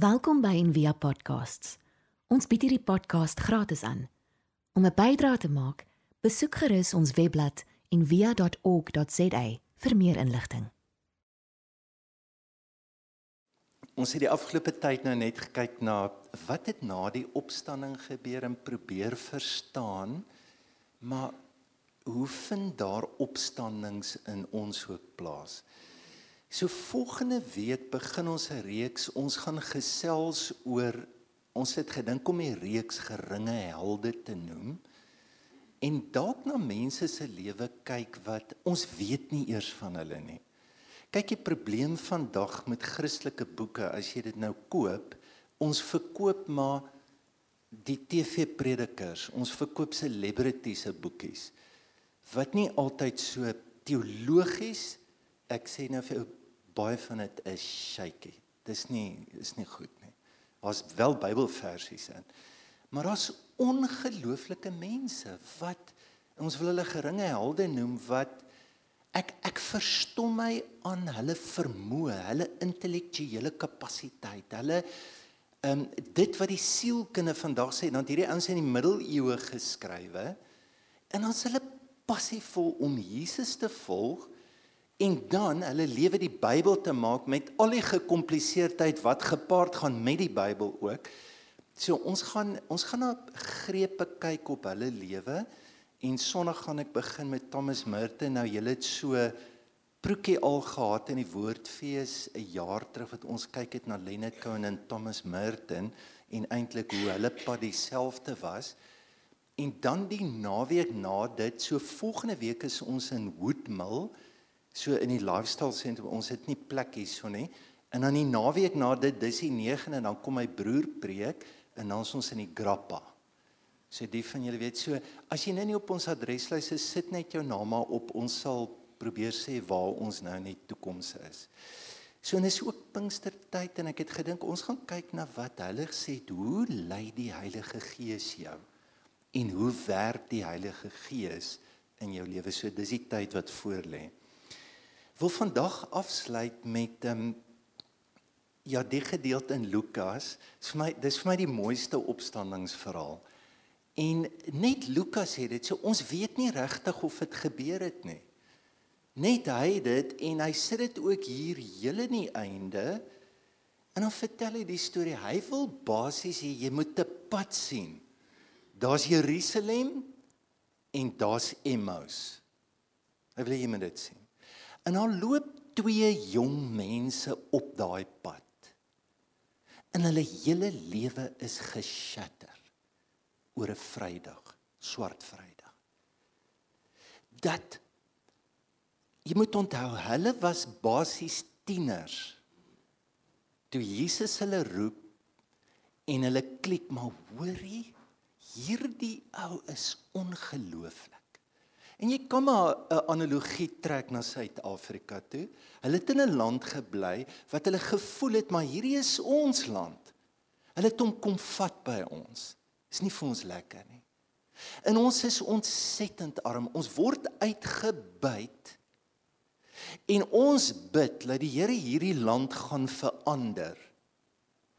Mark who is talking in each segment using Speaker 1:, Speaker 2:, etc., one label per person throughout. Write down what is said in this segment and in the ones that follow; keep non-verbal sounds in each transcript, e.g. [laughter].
Speaker 1: Welkom by Envia Podcasts. Ons bied hierdie podcast gratis aan. Om 'n bydrae te maak, besoek gerus ons webblad en via.org.za vir meer inligting.
Speaker 2: Ons het die afgelope tyd nou net gekyk na wat het na die opstanding gebeur en probeer verstaan, maar hoe vind daar opstandings in ons ook plaas? So volgende week begin ons 'n reeks. Ons gaan gesels oor ons het gedink om die reeks geringe helde te noem en dalk na mense se lewe kyk wat ons weet nie eers van hulle nie. Kyk, die probleem vandag met Christelike boeke, as jy dit nou koop, ons verkoop maar die TV-predikers, ons verkoop celebrities se boekies wat nie altyd so teologies ek sê nou vir jou baie van dit is shaky. Dis nie is nie goed nie. Daar's wel Bybelversies in. Maar daar's ongelooflike mense wat ons wil hulle geringe helde noem wat ek ek verstom my aan hulle vermoë, hulle intellektuele kapasiteit, hulle ehm um, dit wat die sielkunde vandag sê, dan hierdie ouens in die middeleeue geskrywe en ons hulle passievol om Jesus te volg en dan hulle lewe die Bybel te maak met al die gekompliseerdheid wat gepaard gaan met die Bybel ook. So ons gaan ons gaan na grepe kyk op hulle lewe en Sondag gaan ek begin met Thomas Merton. Nou julle het so proekie al gehad in die Woordfees 'n jaar terug wat ons kyk het na Leonard Cohen en Thomas Merton en eintlik hoe hulle pad dieselfde was. En dan die naweek na dit, so volgende week is ons in Woodmill, so in die lifestyle sentrum. Ons het nie plek hierso nie. En dan die naweek na dit, dis die 9 en dan kom my broer preek en dan ons in die Grappa. So die van julle weet so as jy nou nie op ons adreslys is sit net jou naam maar op ons sal probeer sê waar ons nou in die toekoms is. So en is ook Pinkstertyd en ek het gedink ons gaan kyk na wat hulle het hoe lei die Heilige Gees jou en hoe werk die Heilige Gees in jou lewe. So dis die tyd wat voorlê. Wil vandag afsluit met ehm um, ja die gedeelte in Lukas. Dis vir my dis vir my die mooiste opstandingsverhaal. En net Lukas sê dit, so ons weet nie regtig of dit gebeur het nie. Net hy dit en hy sit dit ook hier hele nie einde. En dan vertel hy die storie. Hy wil basies hê jy moet te pad sien. Daar's Jerusalem en daar's Emmaus. Hy wil hê jy moet dit sien. En dan loop twee jong mense op daai pad. En hulle hele lewe is geshatter oor 'n Vrydag, swart Vrydag. Dat jy moet onthou, hulle was basies tieners toe Jesus hulle roep en hulle klik maar hoorie hierdie ou is ongelooflik. En jy kan maar 'n analogie trek na Suid-Afrika toe. Hulle het in 'n land gebly wat hulle gevoel het maar hierdie is ons land. Hulle het hom kom vat by ons. Is nie vir ons lekker nie. En ons is ontsettend arm. Ons word uitgebuit. En ons bid dat die Here hierdie land gaan verander.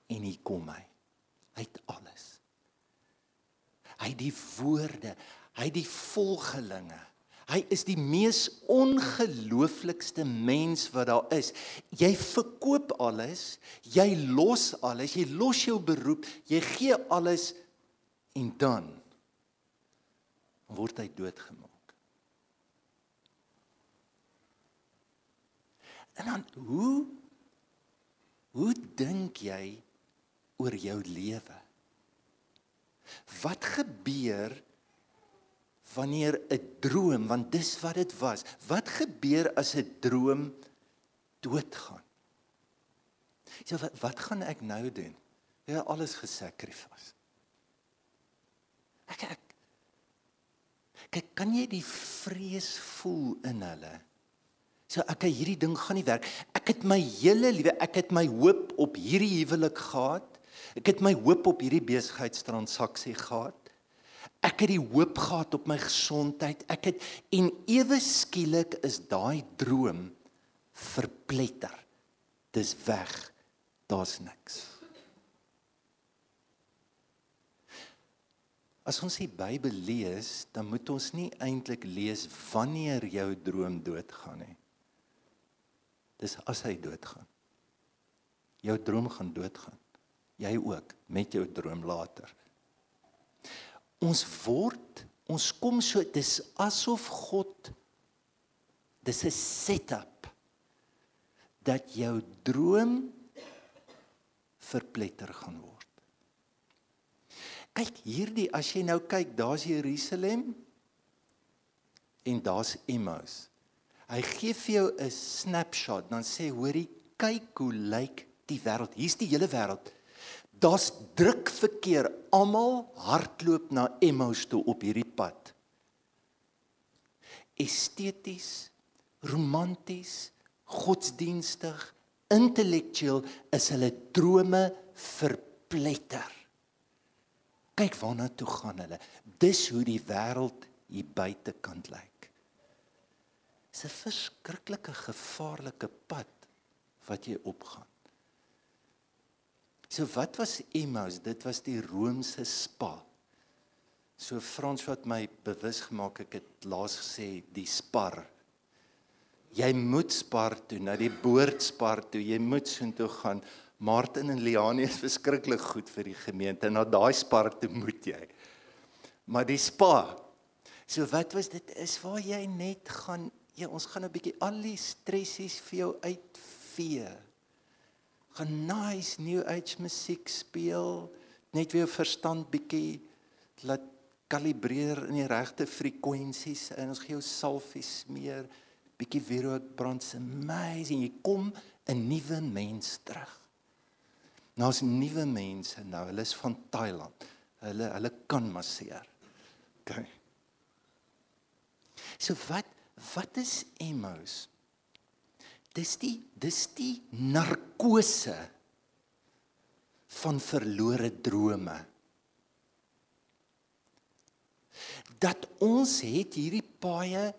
Speaker 2: En hier kom hy. Hy het alles. Hy het die woorde, hy het die volgelinge. Hy is die mees ongelooflikste mens wat daar is. Jy verkoop alles, jy los alles, jy los jou beroep, jy gee alles en dan word hy doodgemaak. En dan hoe hoe dink jy oor jou lewe? Wat gebeur wanneer 'n droom, want dis wat dit was. Wat gebeur as 'n droom doodgaan? So wat, wat gaan ek nou doen? Jy het alles gesakrifis. Ek ek kyk kan jy die vrees voel in hulle? So ek hierdie ding gaan nie werk. Ek het my hele lewe, ek het my hoop op hierdie huwelik gehad. Ek het my hoop op hierdie besigheidstransaksie gehad. Ek het die hoop gehad op my gesondheid. Ek het en ewe skielik is daai droom verpletter. Dis weg. Daar's niks. As ons die Bybel lees, dan moet ons nie eintlik lees wanneer jou droom doodgaan nie. Dis as hy doodgaan. Jou droom gaan doodgaan. Jy ook met jou droom later. Ons word, ons kom so dis asof God dis 'n setup dat jou droom verpletter gaan word. Kyk hierdie as jy nou kyk, daar's Jerusalem en daar's Emmaus. Hy gee vir jou 'n snapshot, dan sê hoorie, kyk hoe lyk die wêreld. Hier's die hele wêreld. Daar's druk verkeer. Almal hardloop na Emmaus toe op hierdie pad. Esteties, romanties, godsdienstig, intellektueel is hulle drome verpletter. Kyk waarna toe gaan hulle. Dis hoe die wêreld hier buitekant lyk. Dis 'n verskriklike gevaarlike pad wat jy opgaan. So wat was Emmaus? Dit was die Romeinse spa. So Frans wat my bewus gemaak ek het laas gesê die spar. Jy moet spar toe na die boordspar toe. Jy moet soontoe gaan. Martin en Liani is verskriklik goed vir die gemeente. Na daai spar toe moet jy. Maar die spa. So wat was dit is waar jy net gaan ja, ons gaan 'n bietjie al die stressies vir jou uitvee. Gaan nice new age musiek speel, net weer verstand bietjie laat kalibreer in die regte frekwensies en ons gee jou salfies smeer, bietjie wierook brand se amazing. Jy kom 'n nuwe mens terug. Daar's nuwe mense nou. Hulle is van Thailand. Hulle hulle kan masseer. OK. So wat wat is Emmaus? Dis die dis die narkose van verlore drome. Dat ons het hierdie paaie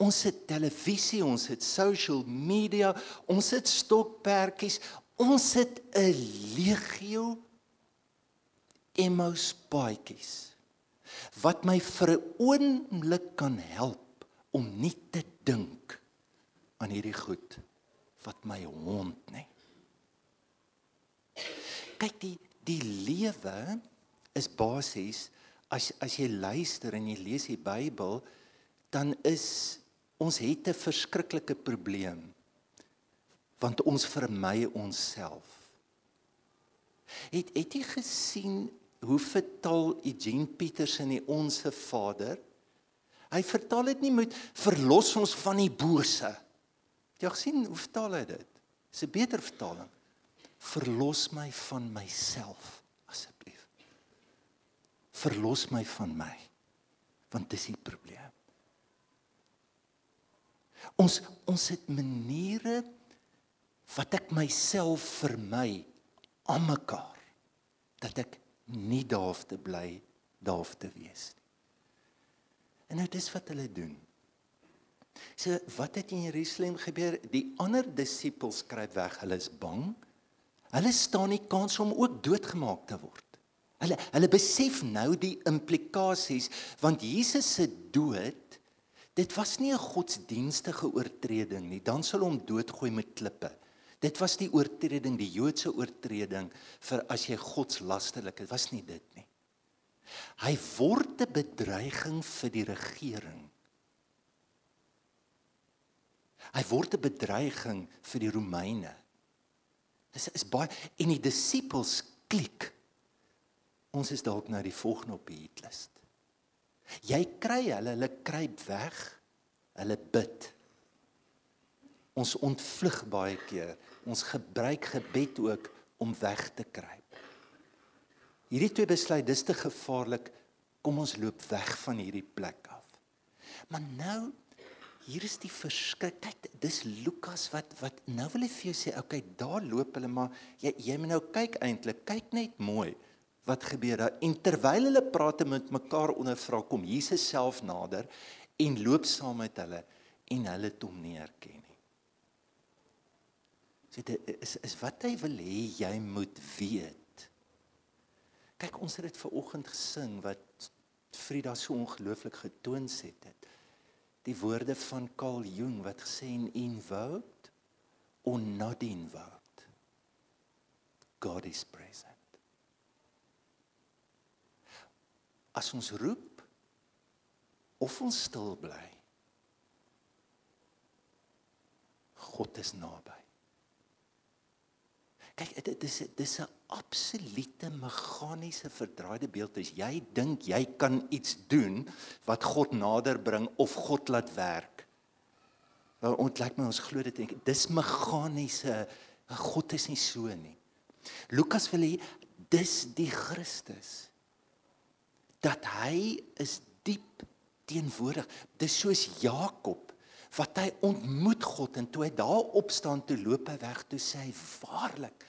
Speaker 2: ons het televisie, ons het social media, ons het stokperdjies, Ons het 'n legio Emmaus paadjies wat my vir 'n oomblik kan help om nie te dink aan hierdie goed wat my hond nie. Kyk die die lewe is basies as as jy luister en jy lees die Bybel dan is ons het 'n verskriklike probleem want ons vermy onsself. Het het jy gesien hoe vertaal Eugene Peterson die onsse Vader? Hy vertaal dit nie met verlos ons van die bose. Jy gesien hoe vertaal hy dit? Dis 'n beter vertaling. Verlos my van myself asseblief. Verlos my van my. Want dis die probleem. Ons ons het maniere wat ek myself vermy aan mekaar dat ek nie daar hoef te bly daar hoef te wees nie. En nou dis wat hulle doen. So wat het in Jerusalem gebeur? Die ander disippels skryf weg, hulle is bang. Hulle staan nie kans om ook doodgemaak te word. Hulle hulle besef nou die implikasies want Jesus se dood dit was nie 'n godsdienstige oortreding nie. Dan sal hom doodgooi met klippe. Dit was die oortreding, die Joodse oortreding vir as jy godslasterlik is, was nie dit nie. Hy word 'n bedreiging vir die regering. Hy word 'n bedreiging vir die Romeine. Dis is baie en die disippels klik. Ons is dalk nou die volgende op die hitlys. Jy kry hulle, hulle kruip weg. Hulle bid. Ons ontvlug baie keer ons gebruik gebed ook om weg te kruip. Hierdie twee besluit dis te gevaarlik. Kom ons loop weg van hierdie plek af. Maar nou hier is die verskrik. Kyk, dis Lukas wat wat nou wil hy vir jou sê, okay, daar loop hulle maar jy jy moet nou kyk eintlik, kyk net mooi wat gebeur daar. En terwyl hulle praat met mekaar ondervra kom Jesus self nader en loop saam met hulle en hulle het hom nie herken nie. So dit is is wat hy wil hê jy moet weet. Kyk, ons het dit ver oggend gesing wat Frida so ongelooflik getoons het dit. Die woorde van Carl Jung wat gesê en invoke or not invoked. God is present. As ons roep of ons stil bly, God is naby. Kyk, dit is dis 'n absolute meganiese verdraaide beeld. As jy dink jy kan iets doen wat God nader bring of God laat werk. Nou ontlyk my ons glo dit dink dis meganiese God is nie so nie. Lukas wil hê dis die Christus dat hy is diep teenwoordig. Dis soos Jakob wat hy ontmoet God en toe hy daar opstaan toe loop hy weg toe sê hy waarlik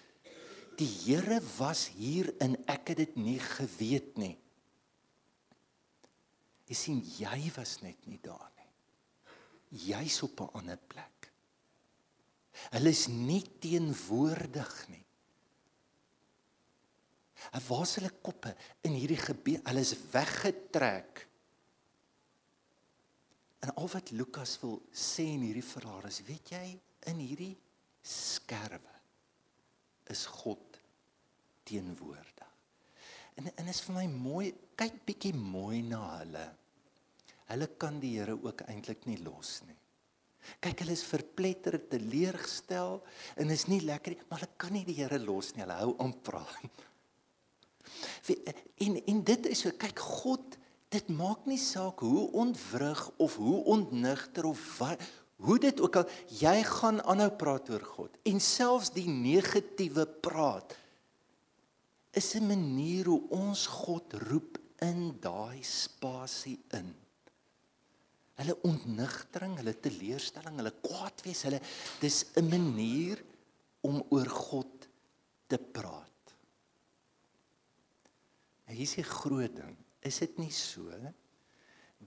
Speaker 2: die Here was hier en ek het dit nie geweet nie. Jy sien jy was net nie daar nie. Jy's op 'n ander plek. Hulle is nie teenwoordig nie. En waar is hulle koppe in hierdie gebed? Hulle is weggetrek. En al wat Lukas wil sê in hierdie verhaal is, weet jy, in hierdie skerwe is God teenwoordig. En en is vir my mooi, kyk bietjie mooi na hulle. Hulle kan die Here ook eintlik nie los nie. Kyk, hulle is verpletter, teleurgestel en is nie lekker nie, maar hulle kan nie die Here los nie. Hulle hou aan praat. En en dit is so kyk God dit maak nie saak hoe ontwrig of hoe ontnigter of wat hoe dit ook al jy gaan aanhou praat oor God en selfs die negatiewe praat is 'n manier hoe ons God roep in daai spasie in. Hulle ontnigtering, hulle teleurstelling, hulle kwaad wees, hulle dis 'n manier om oor God te praat. Hier is die groot ding is dit nie so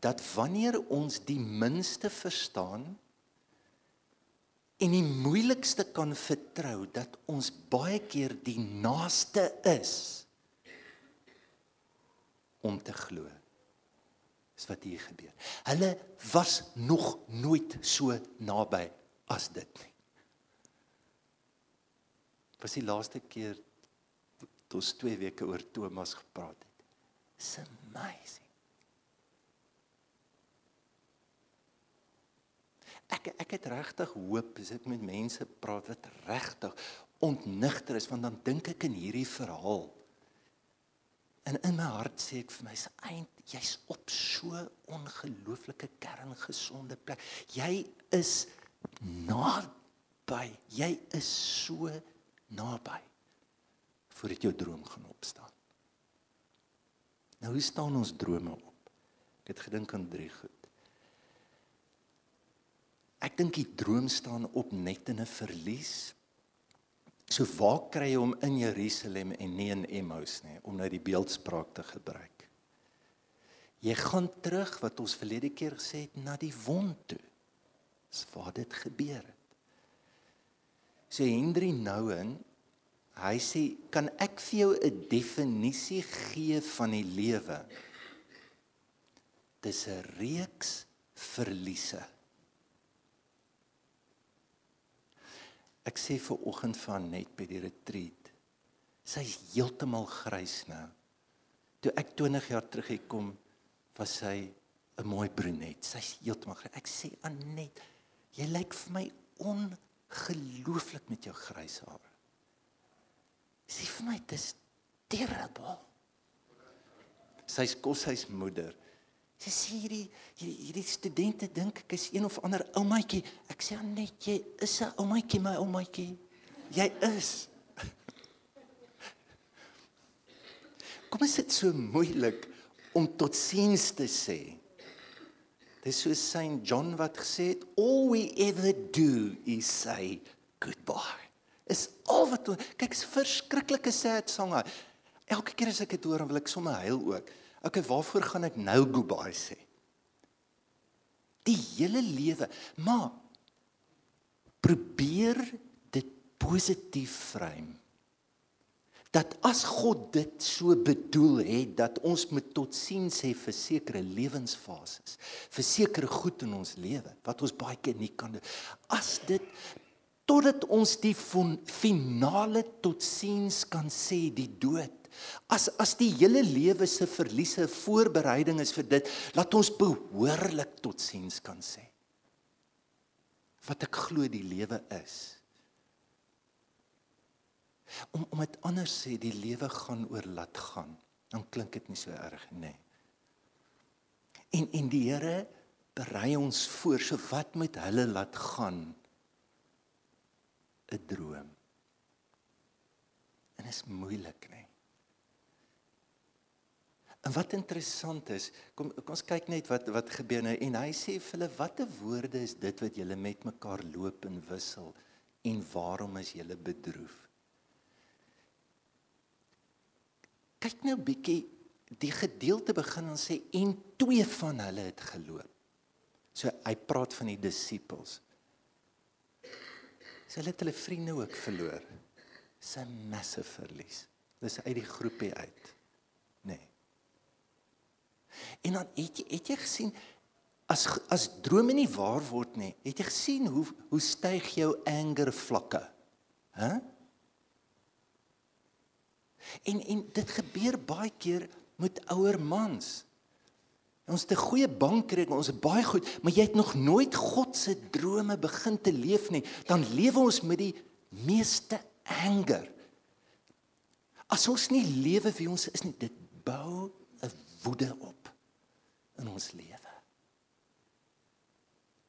Speaker 2: dat wanneer ons die minste verstaan en die moeilikste kan vertrou dat ons baie keer die naaste is om te glo is wat hier gebeur. Hulle was nog nooit so naby as dit nie. Was die laaste keer toe ons 2 weke oor Thomas gepraat het. Amazing. Ek ek het regtig hoop as ek met mense praat wat regtig ontnigter is want dan dink ek in hierdie verhaal. En in my hart sê ek vir my se eind jy's op so ongelooflike kerngesonde plek. Jy is naby. Jy is so naby voordat jou droom gaan opstaan. Nou hoe staan ons drome op? Ek het gedink aan drie goed. Ek dink die droom staan op net in 'n verlies. So waar kry jy hom in Jerusalem en nie in Emmaus nie om nou die beeldspraak te gebruik? Jy gaan terug wat ons verlede keer gesê het na die wond toe. Dis waar dit gebeur het. So Hendrie Nouwen Hy sê, "Kan ek vir jou 'n definisie gee van die lewe?" Dis 'n reeks verliese. Ek sê vir oggend van net by die retreat. Sy's heeltemal grys nou. Toe ek 20 jaar terug gekom, was sy 'n mooi brunet. Sy's heeltemal grys. Ek sê, "Anet, jy lyk vir my ongelooflik met jou grys hare." Sê vir my dis terrible. Sy kos sy sê hierdie hierdie studente dink ek is een of ander oumaatjie. Ek sê net jy is 'n oumaatjie my oumaatjie. Jy is. [laughs] Kom is dit so moeilik om tot siens te sê? Dis so Saint John wat gesê het all we ever do is say goodbye is al wat kyk is verskriklike sad sange. Elke keer as ek dit hoor, wil ek sommer huil ook. Okay, waarvoor gaan ek nou goodbye sê? Die hele lewe, maar probeer dit positief frame. dat as God dit so bedoel het dat ons moet totsiens sê vir sekere lewensfases, vir sekere goed in ons lewe wat ons baie keer nie kan doen. As dit totdat ons die finale totsiens kan sê die dood As as die hele lewe se verliese voorbereiding is vir dit, laat ons behoorlik totsiens kan sê. Wat ek glo die lewe is om om dit anders sê die lewe gaan oor laat gaan dan klink dit nie so erg nê nee. en en die Here berei ons voor so wat met hulle laat gaan 'n droom en is moeilik nê nee. En wat interessant is, kom kom ons kyk net wat wat gebeur nou en hy sê vir hulle watter woorde is dit wat julle met mekaar loop en wissel en waarom is julle bedroef? kyk nou bietjie die gedeelte begin en sê en twee van hulle het geloop. So hy praat van die disippels. So hulle het hulle vriende ook verloor. Dis 'n massive verlies. Dis uit die groepie uit. En dan het jy het jy gesien as as drome nie waar word nie, het jy gesien hoe hoe styg jou anger vlakke? Hæ? Huh? En en dit gebeur baie keer met ouer mans. Ons het 'n goeie bankrekening, ons is baie goed, maar jy het nog nooit God se drome begin te leef nie, dan lewe ons met die meeste anger. As ons nie lewe wie ons is nie, dit bou 'n woede op in ons lewe.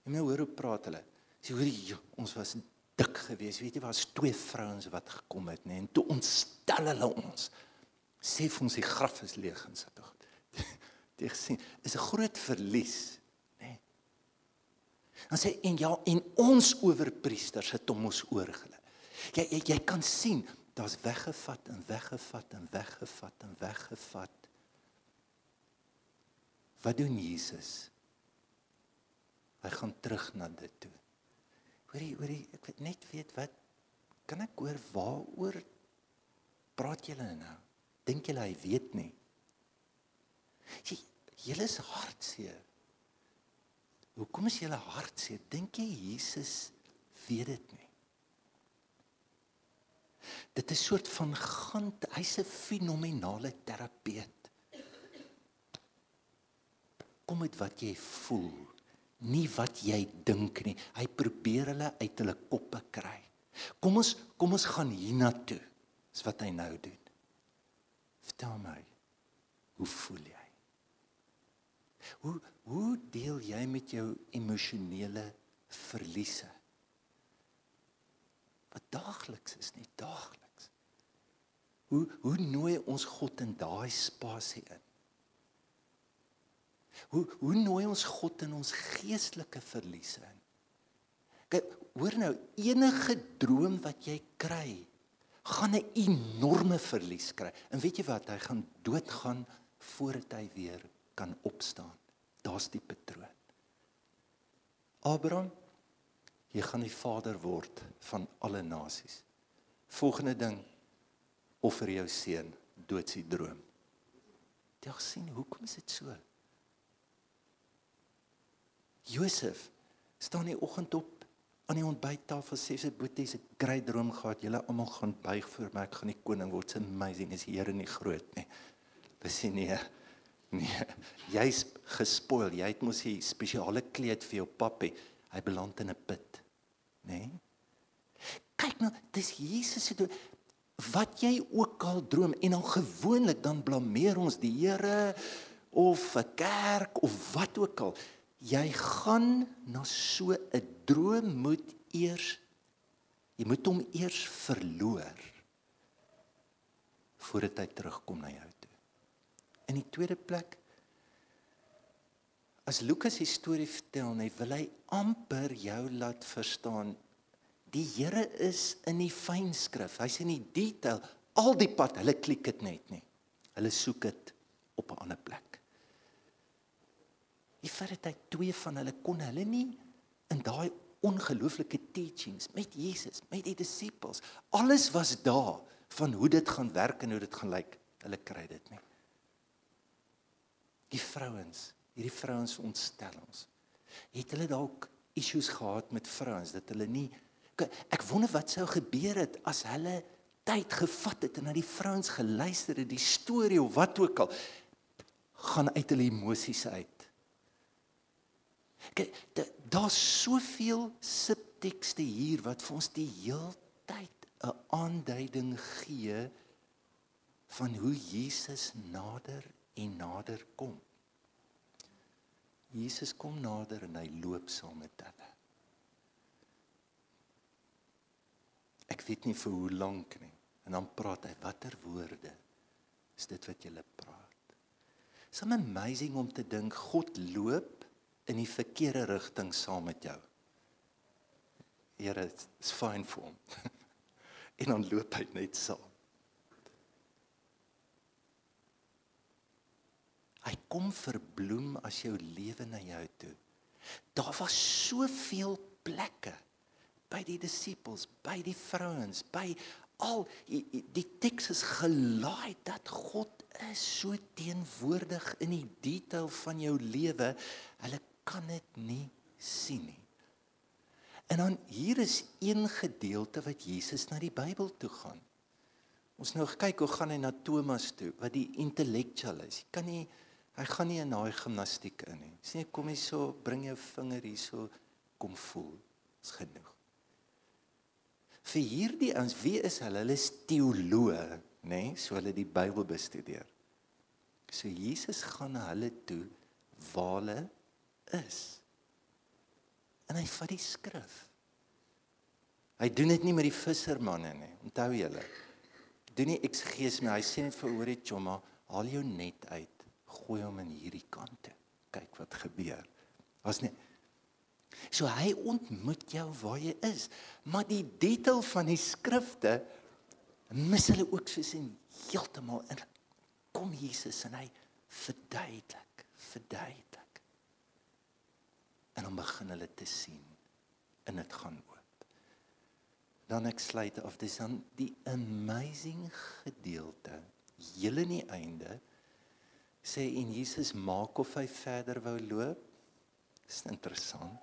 Speaker 2: En nou hoor hoe praat hulle. Sê hoor ons was dik geweest. Weet jy, was twee vrouens wat gekom het, nê, en toe ontstel hulle ons. Sê vir ons die graf is leeg en sit tog. Jy gesien, is 'n groot verlies, nê. Dan sê en ja, en ons owerpriesters het hom ons oorgelê. Jy, jy jy kan sien, daar's weggevat en weggevat en weggevat en weggevat. Wat doen Jesus? Hy gaan terug na dit toe. Hoorie, hoorie, ek weet net weet wat kan ek hoor waaroor praat julle nou? Dink julle hy weet nie? Jy julle is hartseer. Hoekom is julle hartseer? Dink jy Jesus weet dit nie? Dit is 'n soort van gant, hy's 'n fenominale terapeut. Kom met wat jy voel nie wat jy dink nie. Hy probeer hulle uit hulle koppe kry. Kom ons kom ons gaan hiernatoe. Dis wat hy nou doen. Vertel my. Hoe voel jy? Hoe hoe deel jy met jou emosionele verliese? Wat daagliks is nie daagliks. Hoe hoe nooi ons God in daai spasie in? Hoe hoe nooi ons God in ons geestelike verliese in? Kyk, hoor nou, enige droom wat jy kry, gaan 'n enorme verlies kry. En weet jy wat? Hy gaan doodgaan voordat hy weer kan opstaan. Daar's die patroon. Abraham, jy gaan die vader word van alle nasies. Volgende ding, offer jou seun, doodsie droom. Jy sien, hoekom is dit so? Josef staan die oggend op aan die ontbyttafel sê sy boeties 'n groot droom gehad. Julle almal gaan buig voor my. Ek gaan die koning word. It's amazing. Is die Here nie groot nie? Dis nie. Nee. Jy's gespoil. Jy het mos 'n spesiale kleed vir jou pappie. Hy beland in 'n put. Nê? Nee? Kyk nou, dis Jesus se droom. Wat jy ook al droom en dan gewoonlik dan blameer ons die Here of 'n kerk of wat ook al jy gaan na so 'n droom moet eers jy moet hom eers verloor voordat hy terugkom na jou toe. In die tweede plek as Lukas die storie vertel, hy wil hy amper jou laat verstaan die Here is in die fynskrif. Hy's in die detail, al die pad, hulle klik dit net nie. Hulle soek dit op 'n ander plek. Die feit dat hy twee van hulle kon hulle nie in daai ongelooflike teachings met Jesus, met die disippels, alles was daar van hoe dit gaan werk en hoe dit gaan lyk. Hulle kry dit nie. Die vrouens, hierdie vrouens ontstel ons. Het hulle dalk issues gehad met vrouens dat hulle nie ek wonder wat sou gebeur het as hulle tyd gevat het en na die vrouens geluister het, die storie of wat ook al gaan uit hulle emosies uit. Daar's soveel subtekste hier wat vir ons die heeltyd 'n aanduiding gee van hoe Jesus nader en nader kom. Jesus kom nader en hy loop saam met hulle. Ek weet nie vir hoe lank nie. En dan praat hy watter woorde is dit wat jy lê praat. It's amazing om te dink God loop in die verkeerde rigting saam met jou. Here, it's fine for hom. [laughs] en dan loop hy net saam. Hy kom verbloem as jou lewe na jou toe. Daar was soveel plekke by die disippels, by die vrouens, by al die, die teks is gelaai dat God is so teenwoordig in die detail van jou lewe. Hulle kan dit nie sien nie. En dan hier is een gedeelte wat Jesus na die Bybel toe gaan. Ons nou kyk hoe gaan hy na Thomas toe wat die intellectual is. Jy kan nie Hy gaan nie in daai gimnastiek in nie. Jy kom hier so, bring jou vinger hier so, kom voel. Dis genoeg. Vir hierdie ons, wie is hulle? Hulle is teoloë, nê? Nee? So hulle die Bybel bestudeer. So Jesus gaan na hulle toe waar hulle is. En hy vat die skrif. Hy doen dit nie met die vissermanne nie. Onthou julle. Doen nie eksegees nie. Hy sê net vir hoorie chomma, haal jou net uit gooi hom in hierdie kant toe. Kyk wat gebeur. Was nie So hy ontmoet jou waar jy is, maar die detail van die skrifte mis hulle ook soos in heeltemal in kom Jesus en hy verduidelik, verduidelik. En dan begin hulle te sien en dit gaan oop. Dan ek sluit af dis dan die amazing gedeelte, hele nie einde sê en Jesus maak of hy verder wou loop. Dis interessant.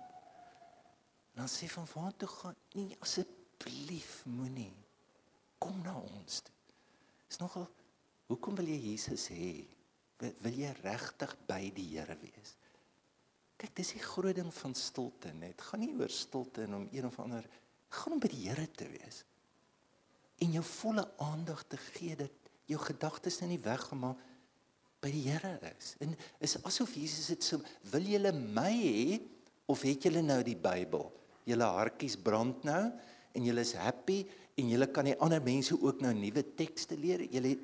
Speaker 2: Dan sê van waar toe gaan? Nee, asseblief moenie kom na ons toe. Is nogal hoekom wil jy Jesus hê? Wil, wil jy regtig by die Here wees? Kyk, dis die groot ding van stilte net. Gaan nie oor stilte en om een of ander gaan om by die Here te wees. En jou volle aandag te gee dat jou gedagtes nie weggemaak by die Here is. En is asof Jesus dit so wil julle my hê of het julle nou die Bybel? Julle hartjies brand nou en julle is happy en julle kan die ander mense ook nou nuwe tekste leer. Julle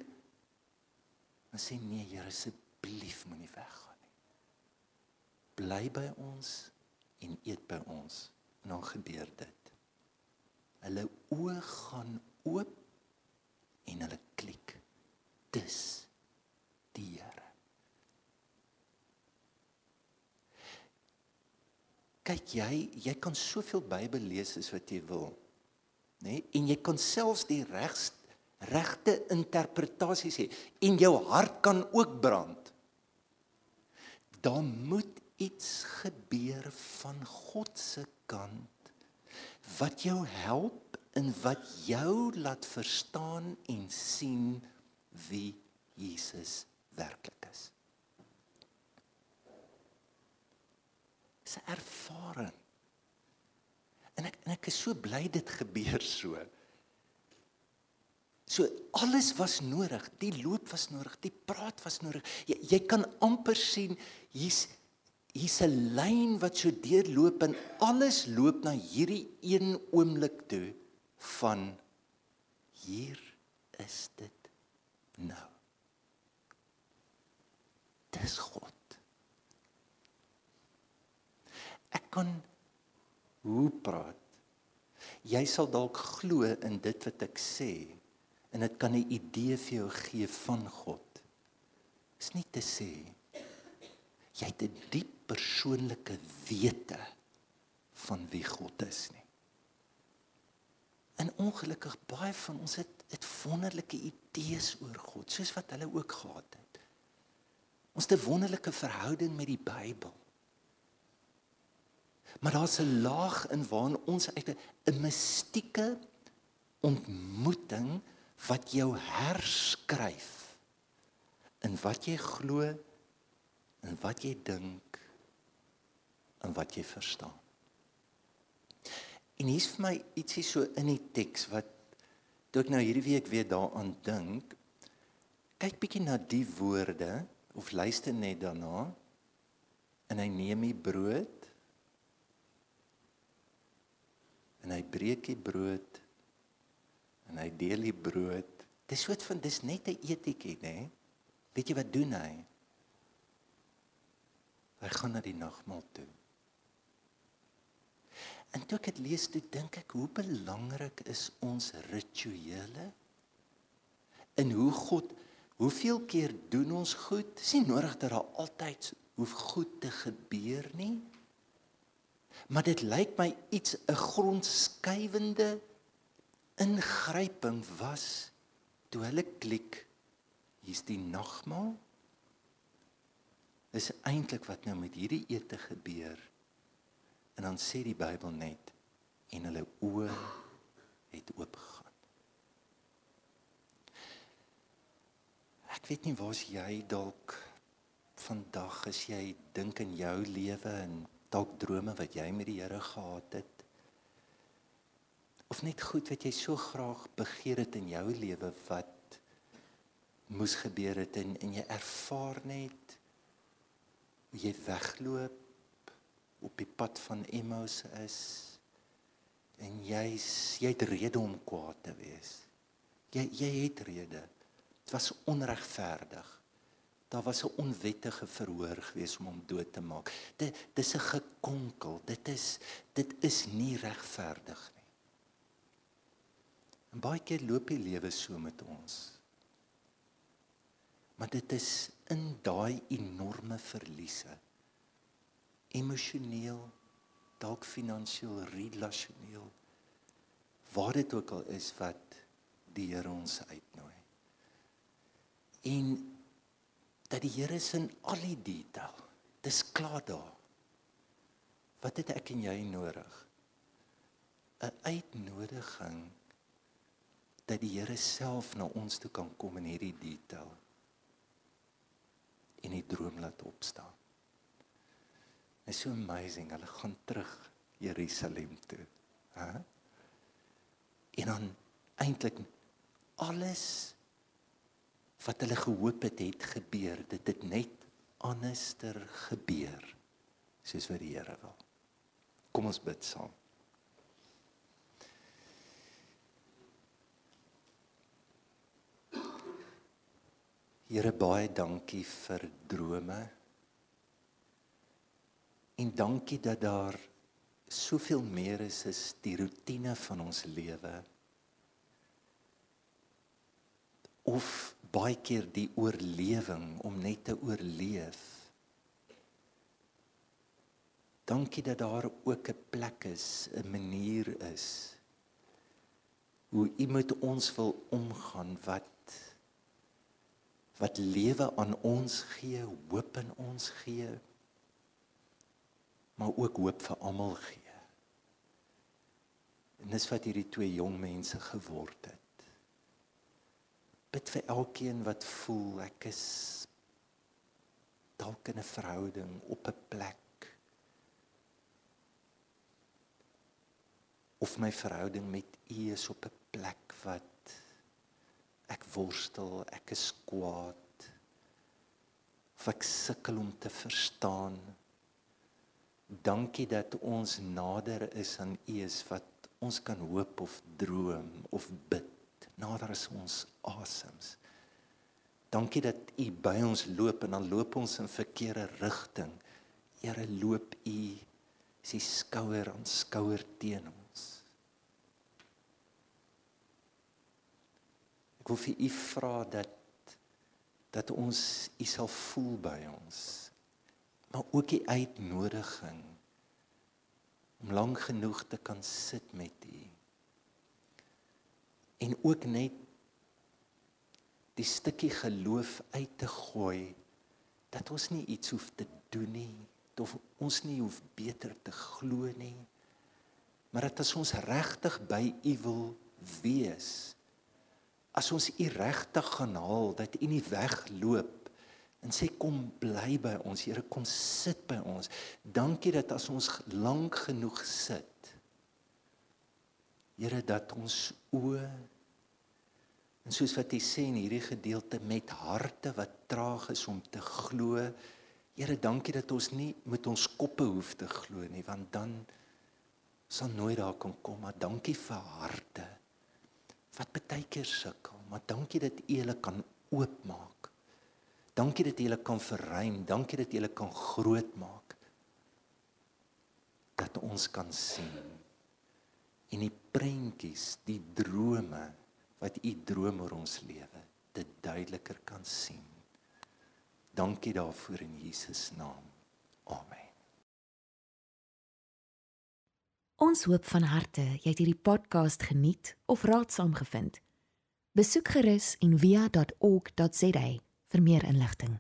Speaker 2: Maar sê nee, Here, asseblief moenie weggaan. Bly by ons en eet by ons en dan gebeur dit. Hulle oë gaan oop en hulle klik. Dis die Here. Kyk jy, jy kan soveel Bybel lees as wat jy wil. Nê? Nee? En jy kan selfs die regste regte interpretasies hê en jou hart kan ook brand. Daar moet iets gebeur van God se kant wat jou help en wat jou laat verstaan en sien wie Jesus werklik is. Dis 'n ervaring. En ek en ek is so bly dit gebeur so. So alles was nodig, die loop was nodig, die praat was nodig. Jy, jy kan amper sien hier's hier's 'n lyn wat so deurloop en alles loop na hierdie een oomblik toe van hier is dit nou. Dis God. Ek kan hoe praat. Jy sal dalk glo in dit wat ek sê en dit kan 'n idee vir jou gee van God. Is nie te sê jy het 'n diep persoonlike wete van wie God is nie. En ongelukkig baie van ons het het wonderlike idees oor God, soos wat hulle ook gehad het. Ons het 'n wonderlike verhouding met die Bybel. Maar daar's 'n laag in waarin ons uit 'n mistieke ontmoeting wat jou herskryf in wat jy glo en wat jy dink en wat jy verstaan. En hier's vir my ietsie so in die teks wat toe ek nou hierdie week weer daaraan dink, kyk bietjie na die woorde of luister net daarna en hy neem die brood en hy breek die brood en hy deel die brood. Dis soort van dis net 'n eetjie, nê? Weet jy wat doen hy? Hy gaan na die nagmaal toe. En toe ek dit lees, toe dink ek hoe belangrik is ons rituele? En hoe God, hoeveel keer doen ons goed? Dis nie nodig dat daar altyd hoef goed te gebeur nie. Maar dit lyk my iets 'n grondskuivende ingryping was toe hulle klik hier's die nagmaal. Dis eintlik wat nou met hierdie ete gebeur. En dan sê die Bybel net en hulle oë het oopgegaan. Ek weet nie waar's jy dalk vandag as jy dink in jou lewe en dalk drome wat jy met die Here gehad het. Of net goed wat jy so graag begeer het in jou lewe wat moes gebeur het en en jy ervaar net hoe jy wegloop op die pad van Emmaus is en jy's jy het rede om kwaad te wees. Jy jy het rede. Dit was onregverdig. Daar was 'n onwettige verhoor gewees om hom dood te maak. Dit dis 'n gekonkel. Dit is dit is nie regverdig nie. En baie keer loop die lewe so met ons. Maar dit is in daai enorme verliese emosioneel, dalk finansiëel, relasioneel, waar dit ook al is wat die Here ons uitnooi. En dat die Here se in al die detail, dis klaar daar. Wat het ek en jy nodig? 'n Uitnodiging dat die Here self na ons toe kan kom in hierdie detail en die droom laat opstaan. Is so amazing. Hulle gaan terug Jerusalem toe. Hæ? En dan eintlik alles wat hulle gehoop het het gebeur, dit het net anderster gebeur soos wat die Here wil. Kom ons bid saam. Here baie dankie vir drome. En dankie dat daar soveel meer is as die rotine van ons lewe. Of baie keer die oorlewing om net te oorleef. Dankie dat daar ook 'n plek is, 'n manier is hoe U met ons wil omgaan wat wat lewe aan ons gee, hoop in ons gee maar ook hoop vir almal gee. En dis wat hierdie twee jong mense geword het. Bid vir elkeen wat voel ek is dalk in 'n verhouding op 'n plek of my verhouding met U is op 'n plek wat ek worstel, ek is kwaad. Of ek sukkel om te verstaan Dankie dat ons nader is aan U is wat ons kan hoop of droom of bid nader as ons asems. Dankie dat U by ons loop en dan loop ons in verkeerde rigting. Here loop U sy skouer aan skouer teen ons. Ek wil vir U vra dat dat ons U sal voel by ons maar ook die uitnodiging om lank genoeg te kan sit met U. En ook net die stukkie geloof uit te gooi dat ons nie iets hoef te doen nie of ons nie hoef beter te glo nie maar dat as ons regtig by u wil wees as ons u regtig gaan haal dat u nie wegloop en sê kom bly by ons Here kom sit by ons. Dankie dat as ons lank genoeg sit Here dat ons oë en soos wat hy sê in hierdie gedeelte met harte wat traag is om te glo Here dankie dat ons nie met ons koppe hoef te glo nie want dan sal nooit daar kan kom. Maar dankie vir harte wat baie keer sukkel maar dankie dat u hulle kan oopmaak dankie dat u hulle kan verruim. Dankie dat u hulle kan groot maak dat ons kan sien. In die prentjies die drome wat u droom oor ons lewe dit duideliker kan sien. Dankie daarvoor in Jesus naam. Amen.
Speaker 1: Ons hoop van harte jy het hierdie podcast geniet of raadsaam gevind. Besoek gerus en via.ok.za vir meer inligting.